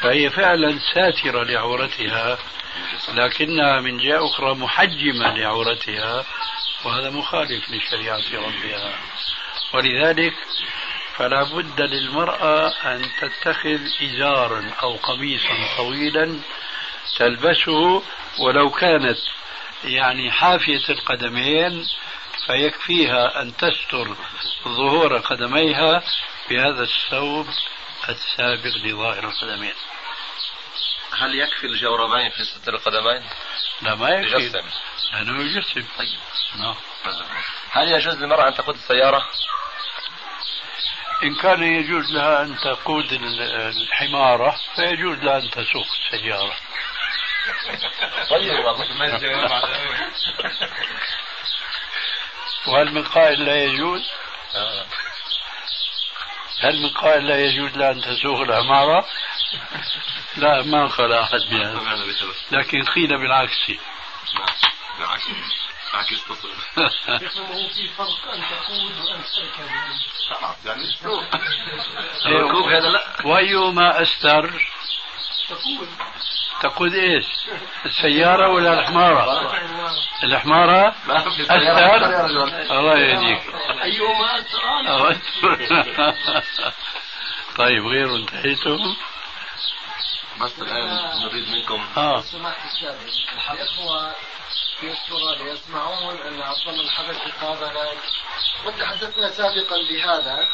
فهي فعلا ساترة لعورتها لكنها من جهة أخرى محجمة لعورتها وهذا مخالف لشريعة ربها. ولذلك فلا بد للمرأة أن تتخذ إزارا أو قميصا طويلا تلبسه ولو كانت يعني حافية القدمين فيكفيها أن تستر ظهور قدميها بهذا الثوب السابق لظاهر القدمين هل يكفي الجوربين في ستر القدمين؟ لا ما يكفي. يجسم لأنه يجسم طيب. نعم. هل يجوز للمرأة أن تقود السيارة؟ إن كان يجوز لها أن تقود ال- الحمارة فيجوز لها أن تسوق السيارة. طيب. وهل من قائل لا يجوز؟ هل من قائل لا يجوز لها أن تسوق الحمارة؟ لا ما قال أحد بهذا. لكن قيل بالعكس. بالعكس. عكس هو في فرق ان تقود وان تركب. يعني (laughs) الركوب هذا لا. وأيهما أستر؟ تقود تقود إيش؟ السيارة ولا الحمارة؟ الحمارة رجل الله يهديك. أستر. (laughs) طيب غير انتهيتم؟ بس الآن نريد منكم. آه. سماحة الشافعي الإخوة في أستراليا يسمعون أن عبد الله الحبشي قابل وتحدثنا سابقا بهذا.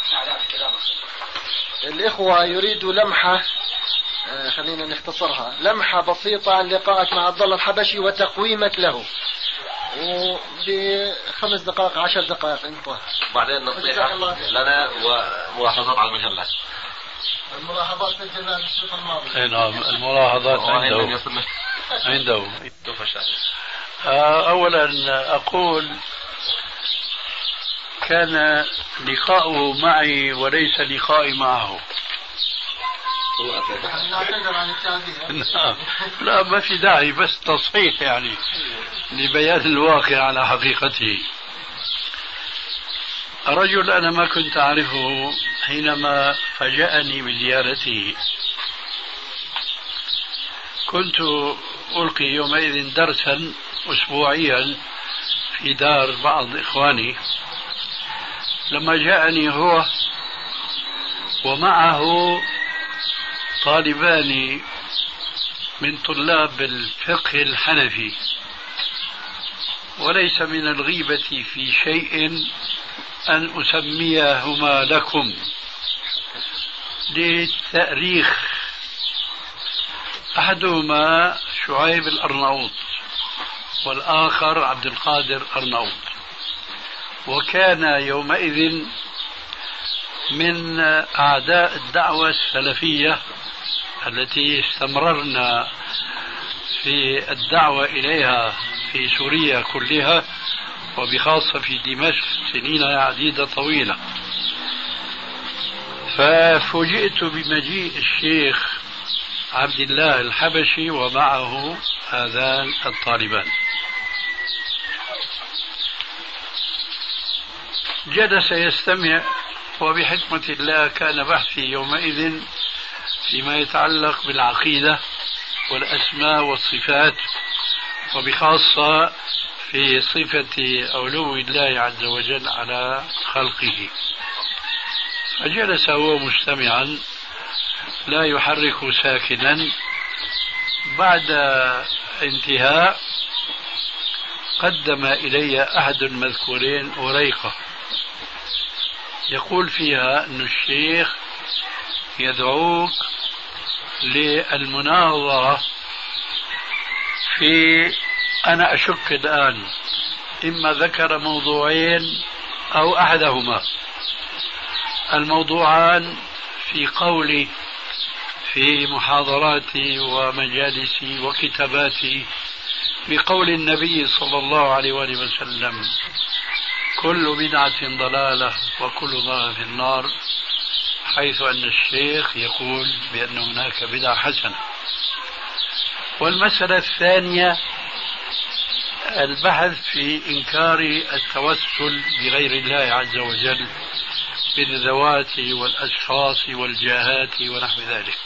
الإخوة يريدوا لمحة. خلينا نختصرها. لمحة بسيطة عن لقائك مع عبد الله الحبشي وتقويمك له. وبخمس دقائق عشر دقائق انتهى بعدين نصيحة لنا وملاحظات على المجلة الملاحظات في الشوط الماضي. أي نعم الملاحظات عنده عنده آه، أولا أقول كان لقاؤه معي وليس لقائي معه. نعم. لا ما في داعي بس تصحيح يعني لبيان الواقع على حقيقته. رجل أنا ما كنت أعرفه حينما فاجأني بزيارته. كنت ألقي يومئذ درسا أسبوعيا في دار بعض إخواني. لما جاءني هو ومعه طالبان من طلاب الفقه الحنفي. وليس من الغيبة في شيء أن أسميهما لكم للتأريخ. أحدهما شعيب الأرناؤوط والآخر عبد القادر أرناؤوط. وكان يومئذ من أعداء الدعوة السلفية التي استمررنا في الدعوة إليها في سوريا كلها وبخاصة في دمشق سنين عديدة طويلة. ففوجئت بمجيء الشيخ عبد الله الحبشي ومعه هذان الطالبان. جلس يستمع وبحكمة الله كان بحثي يومئذ فيما يتعلق بالعقيدة والأسماء والصفات وبخاصة في صفة علو الله عز وجل على خلقه. فجلس هو مستمعا لا يحرك ساكنا بعد انتهاء قدم إلي أحد المذكورين أريقة يقول فيها أن الشيخ يدعوك للمناظرة في أنا أشك الآن إما ذكر موضوعين أو أحدهما. الموضوعان في قولي في محاضراتي ومجالسي وكتاباتي بقول النبي صلى الله عليه وآله وسلم كل بدعة ضلالة وكل ضلالة في النار. حيث أن الشيخ يقول بأن هناك بدعة حسنة. والمسألة الثانية البحث في إنكار التوسل بغير الله عز وجل بالذوات والأشخاص والجاهات ونحو ذلك.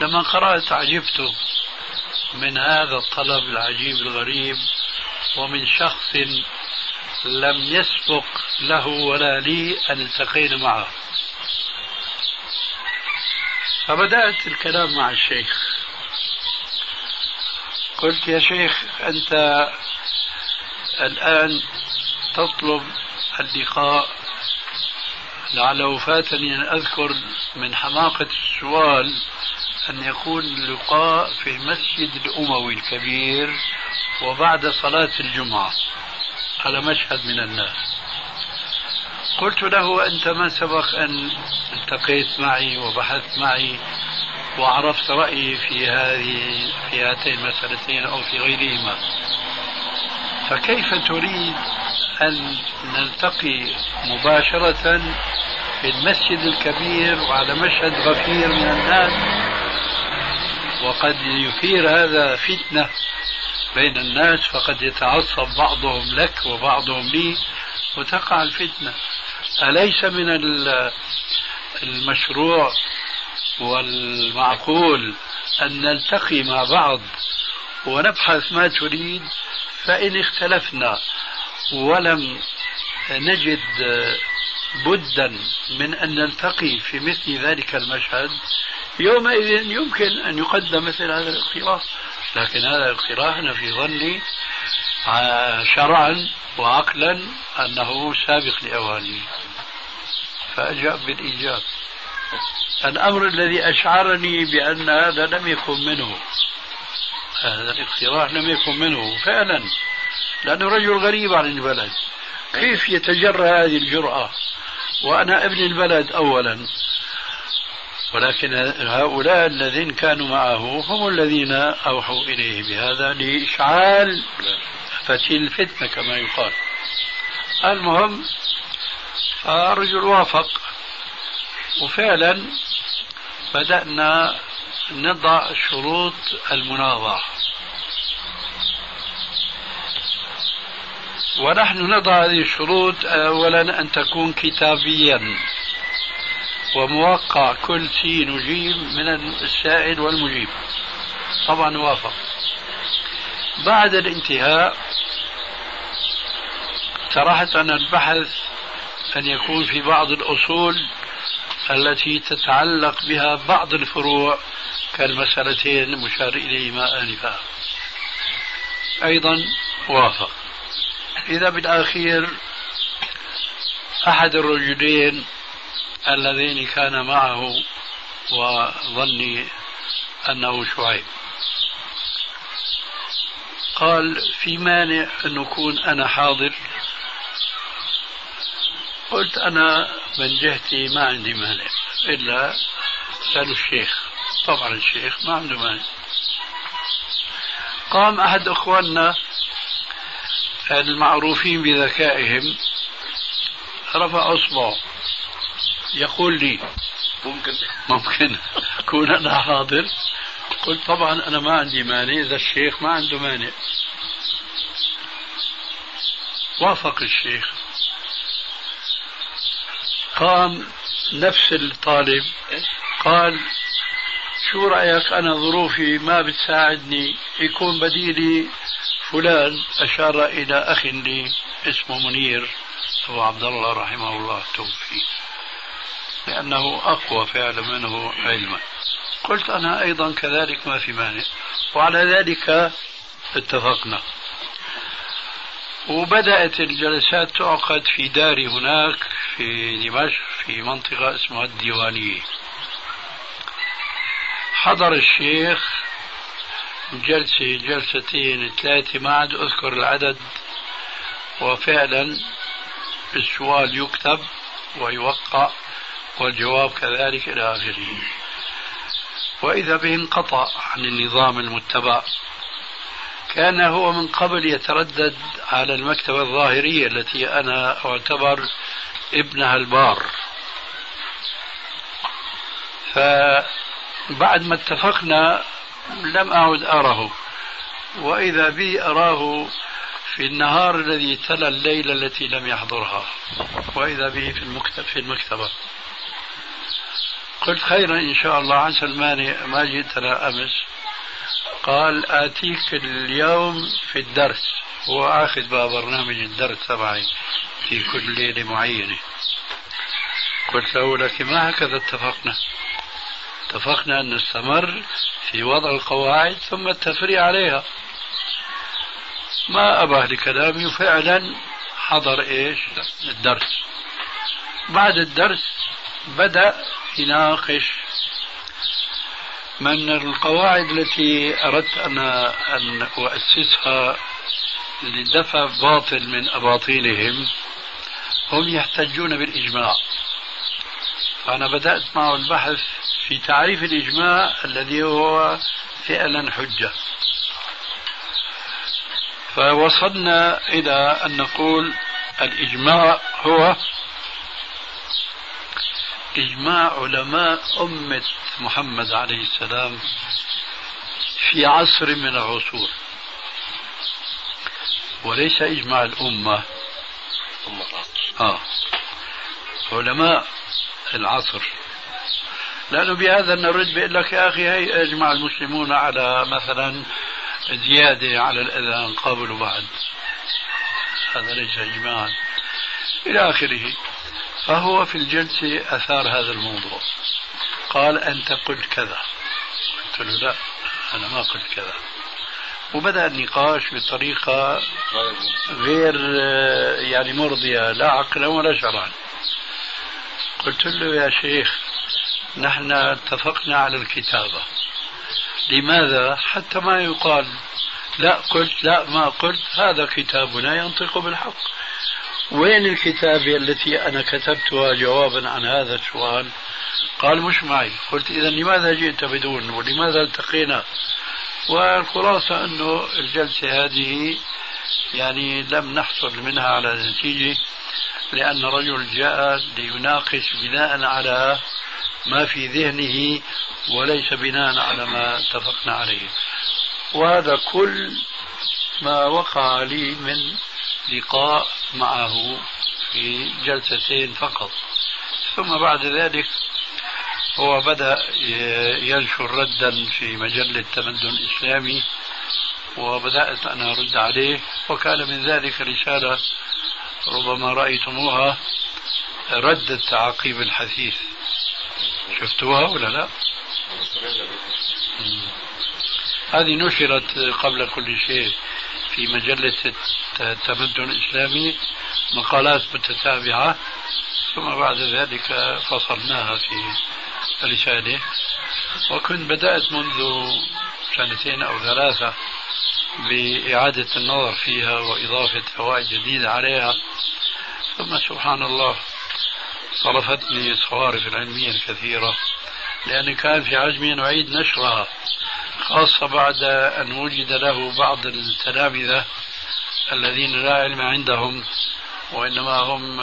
لما قرأت عجبت من هذا الطلب العجيب الغريب ومن شخص لم يسبق له ولا لي أن التقينا معه. فبدأت الكلام مع الشيخ. قلت يا شيخ أنت الآن تطلب اللقاء. لعله فاتني أن أذكر من حماقة السؤال أن يكون اللقاء في المسجد الأموي الكبير وبعد صلاة الجمعة. على مشهد من الناس. قلت له أنت ما سبق أن التقيت معي وبحثت معي وعرفت رأيي في هذه في هاتين المسألتين أو في غيرهما. فكيف تريد أن نلتقي مباشرة في المسجد الكبير وعلى مشهد غفير من الناس؟ وقد يثير هذا فتنة. بين الناس فقد يتعصب بعضهم لك وبعضهم لي وتقع الفتنة. أليس من المشروع والمعقول أن نلتقي مع بعض ونبحث ما تريد؟ فإن اختلفنا ولم نجد بدا من أن نلتقي في مثل ذلك المشهد يومئذ يمكن أن يقدم مثل هذا الاقتراح لكن هذا الاقتراح أنا في ظني شرعا وعقلا أنه سابق لأوانه فأجاب بالإيجاب. الأمر الذي أشعرني بأن هذا لم يكن منه. هذا الاقتراح لم يكن منه. فعلا لأنه رجل غريب عن البلد. كيف يتجرى هذه الجرأة؟ وأنا ابن البلد أولا. ولكن هؤلاء الذين كانوا معه هم الذين أوحوا إليه بهذا لإشعال فتيل الفتنة كما يقال. المهم الرجل وافق. وفعلا بدأنا نضع شروط المناظرة. ونحن نضع هذه الشروط أولا أن تكون كتابيا. وموقع كل سين وجيم من السائل والمجيب. طبعا وافق بعد الانتهاء اقترحت أن البحث أن يكون في بعض الأصول التي تتعلق بها بعض الفروع كالمسألتين المشار إليهما آنفا. أيضا وافق. إذا بالأخير أحد الرجلين اللذين كان معه وظني أنه شعيب. قال في مانع أن أكون أنا حاضر؟ قلت أنا من جهتي ما عندي مانع إلا سألوا الشيخ. طبعا الشيخ ما عنده مانع. قام أحد أخواننا المعروفين بذكائهم رفع أصبعه. يقول لي ممكن. ممكن أكون أنا حاضر. قلت طبعا أنا ما عندي مانع إذا الشيخ ما عنده مانع. وافق الشيخ. قام نفس الطالب قال شو رأيك؟ أنا ظروفي ما بتساعدني. يكون بديلي فلان أشار إلى أخ لي اسمه منير. أبو عبد الله رحمه الله توفي لأنه أقوى فعلا منه علما. قلت أنا أيضا كذلك ما في مانع. وعلى ذلك اتفقنا. وبدأت الجلسات تعقد في داري هناك في دمشق في منطقة اسمها الديوانية. حضر الشيخ جلسة جلستين ثلاثة ما عاد أذكر العدد. وفعلا السؤال يكتب ويوقع. والجواب كذلك إلى آخره. وإذا به انقطع عن النظام المتبع كان هو من قبل يتردد على المكتبة الظاهرية التي أنا أعتبر ابنها البار. فبعد ما اتفقنا لم أعد أره وإذا بي أراه في النهار الذي تلا الليلة التي لم يحضرها وإذا به في المكتب في المكتبة. قلت خيرا إن شاء الله. عسى المانع ما جئتنا أمس. قال آتيك اليوم في الدرس. هو آخذ بقى برنامج الدرس تبعي في كل ليلة معينة. قلت له لك ما هكذا اتفقنا؟ اتفقنا أن نستمر في وضع القواعد ثم التفريع عليها. ما أباه لكلامي وفعلا حضر إيش؟ الدرس. بعد الدرس بدأ يناقش من القواعد التي أردت أنا أن أؤسسها لدفع باطل من أباطيلهم هم يحتجون بالإجماع. فأنا بدأت معه البحث في تعريف الإجماع الذي هو فعلا حجة. فوصلنا إلى أن نقول الإجماع هو إجماع علماء أمة محمد عليه السلام في عصر من العصور. وليس إجماع الأمة. آه. علماء العصر. لأنه بهذا نرد بيقول لك يا أخي هي أجمع المسلمون على مثلا زيادة على الأذان قبل وبعد. هذا ليس إجماعا. إلى آخره. فهو في الجلسة أثار هذا الموضوع. قال أنت قلت كذا. قلت له لا أنا ما قلت كذا. وبدأ النقاش بطريقة غير يعني مرضية لا عقلا ولا شرعا. قلت له يا شيخ نحن اتفقنا على الكتابة. لماذا؟ حتى ما يقال لا قلت لا ما قلت هذا كتابنا ينطق بالحق. وين الكتابة التي أنا كتبتها جوابا عن هذا السؤال؟ قال مش معي قلت إذا لماذا جئت بدون ولماذا التقينا؟ والخلاصة أنه الجلسة هذه يعني لم نحصل منها على نتيجة لأن رجل جاء ليناقش بناء على ما في ذهنه وليس بناء على ما اتفقنا عليه. وهذا كل ما وقع لي من لقاء معه في جلستين فقط. ثم بعد ذلك هو بدأ ينشر ردا في مجلة تمدن إسلامي وبدأت أنا أرد عليه وكان من ذلك رسالة ربما رأيتموها رد التعقيب الحثيث. شفتوها ولا لا؟ هذه نشرت قبل كل شيء. في مجلة التمدن الإسلامي مقالات متتابعة ثم بعد ذلك فصلناها في رسالة وكنت بدأت منذ سنتين أو ثلاثة بإعادة النظر فيها وإضافة فوائد جديدة عليها. ثم سبحان الله صرفتني الصوارف العلمية الكثيرة لأن كان في عزمي أن أعيد نشرها. خاصة بعد أن وجد له بعض التلامذة الذين لا علم عندهم وإنما هم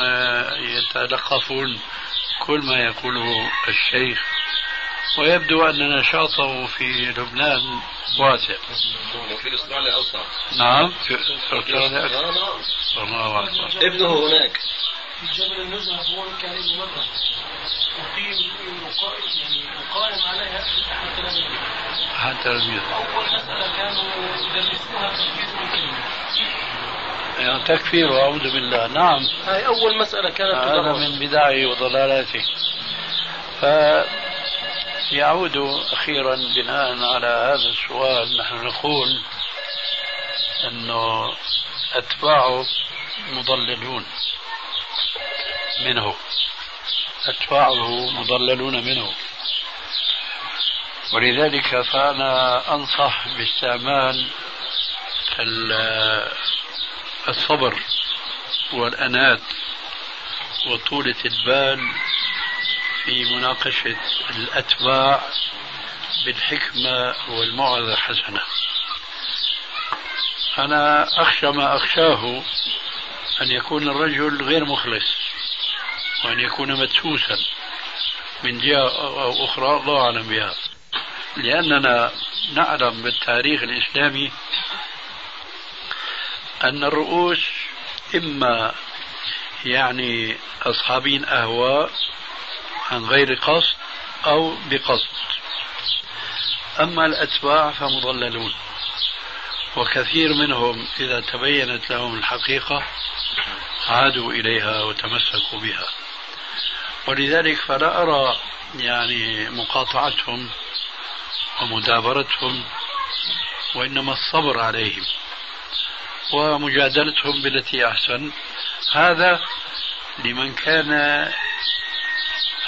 يتلقفون كل ما يقوله الشيخ. ويبدو أن نشاطه في لبنان واسع. في استراليا أوسع. نعم في استراليا الله أكبر. ابنه هناك. في جبل النزهة هو كان ابن مرة أقيم يعني يقائم عليها أحد تلاميذه أحد تلاميذه أول مسألة كانوا يدرسوها تفكير الكلمة. يعني تكفير أعوذ بالله. نعم. هاي أول مسألة كانت هذا من بدعه وضلالاته ف يعود أخيرا بناء على هذا السؤال. نحن نقول أنه أتباعه مضللون. منه. أتباعه مضللون منه. ولذلك فأنا أنصح باستعمال الصبر والأنات وطولة البال في مناقشة الأتباع بالحكمة والموعظة الحسنة. أنا أخشى ما أخشاه أن يكون الرجل غير مخلص وأن يكون مدسوسا من جهة أو أخرى الله أعلم بها. لأننا نعلم بالتاريخ الإسلامي أن الرؤوس إما يعني أصحابين أهواء عن غير قصد أو بقصد. أما الأتباع فمضللون وكثير منهم إذا تبينت لهم الحقيقة عادوا إليها وتمسكوا بها. ولذلك فلا أرى يعني مقاطعتهم ومدابرتهم وإنما الصبر عليهم ومجادلتهم بالتي أحسن. هذا لمن كان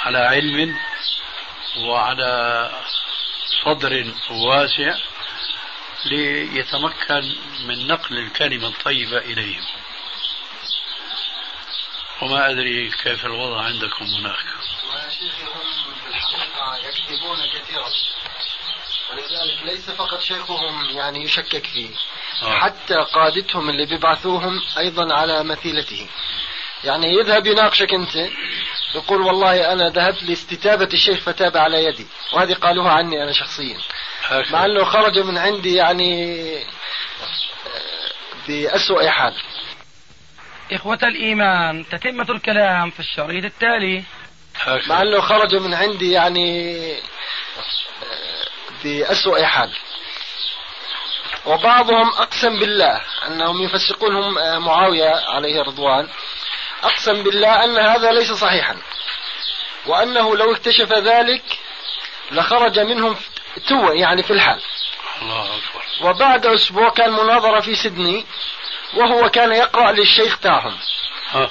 على علم وعلى صدر واسع ليتمكن من نقل الكلمة الطيبة إليهم. وما أدري كيف الوضع عندكم هناك الحقيقة يكذبون كثيرا ولذلك ليس فقط شيخهم يعني يشكك فيه آه. حتى قادتهم اللي بيبعثوهم أيضا على مثيلته يعني يذهب يناقشك أنت يقول والله أنا ذهبت لاستتابة الشيخ فتاب على يدي وهذه قالوها عني أنا شخصيا هكذا. مع أنه خرج من عندي يعني آه، بأسوأ حال إخوة الإيمان تتمة الكلام في الشريط التالي. مع أنه خرج من عندي يعني آه، بأسوأ حال. وبعضهم أقسم بالله أنهم يفسقونهم آه، معاوية عليه رضوان. أقسم بالله أن هذا ليس صحيحا. وأنه لو اكتشف ذلك لخرج منهم تو يعني في الحال. الله أكبر. وبعد أسبوع كان مناظرة في سيدني. وهو كان يقرأ للشيخ تاعهم ها.